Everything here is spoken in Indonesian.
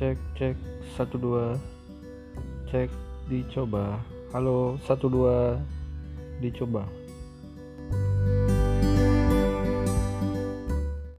cek cek satu dua cek dicoba. Halo satu dua dicoba.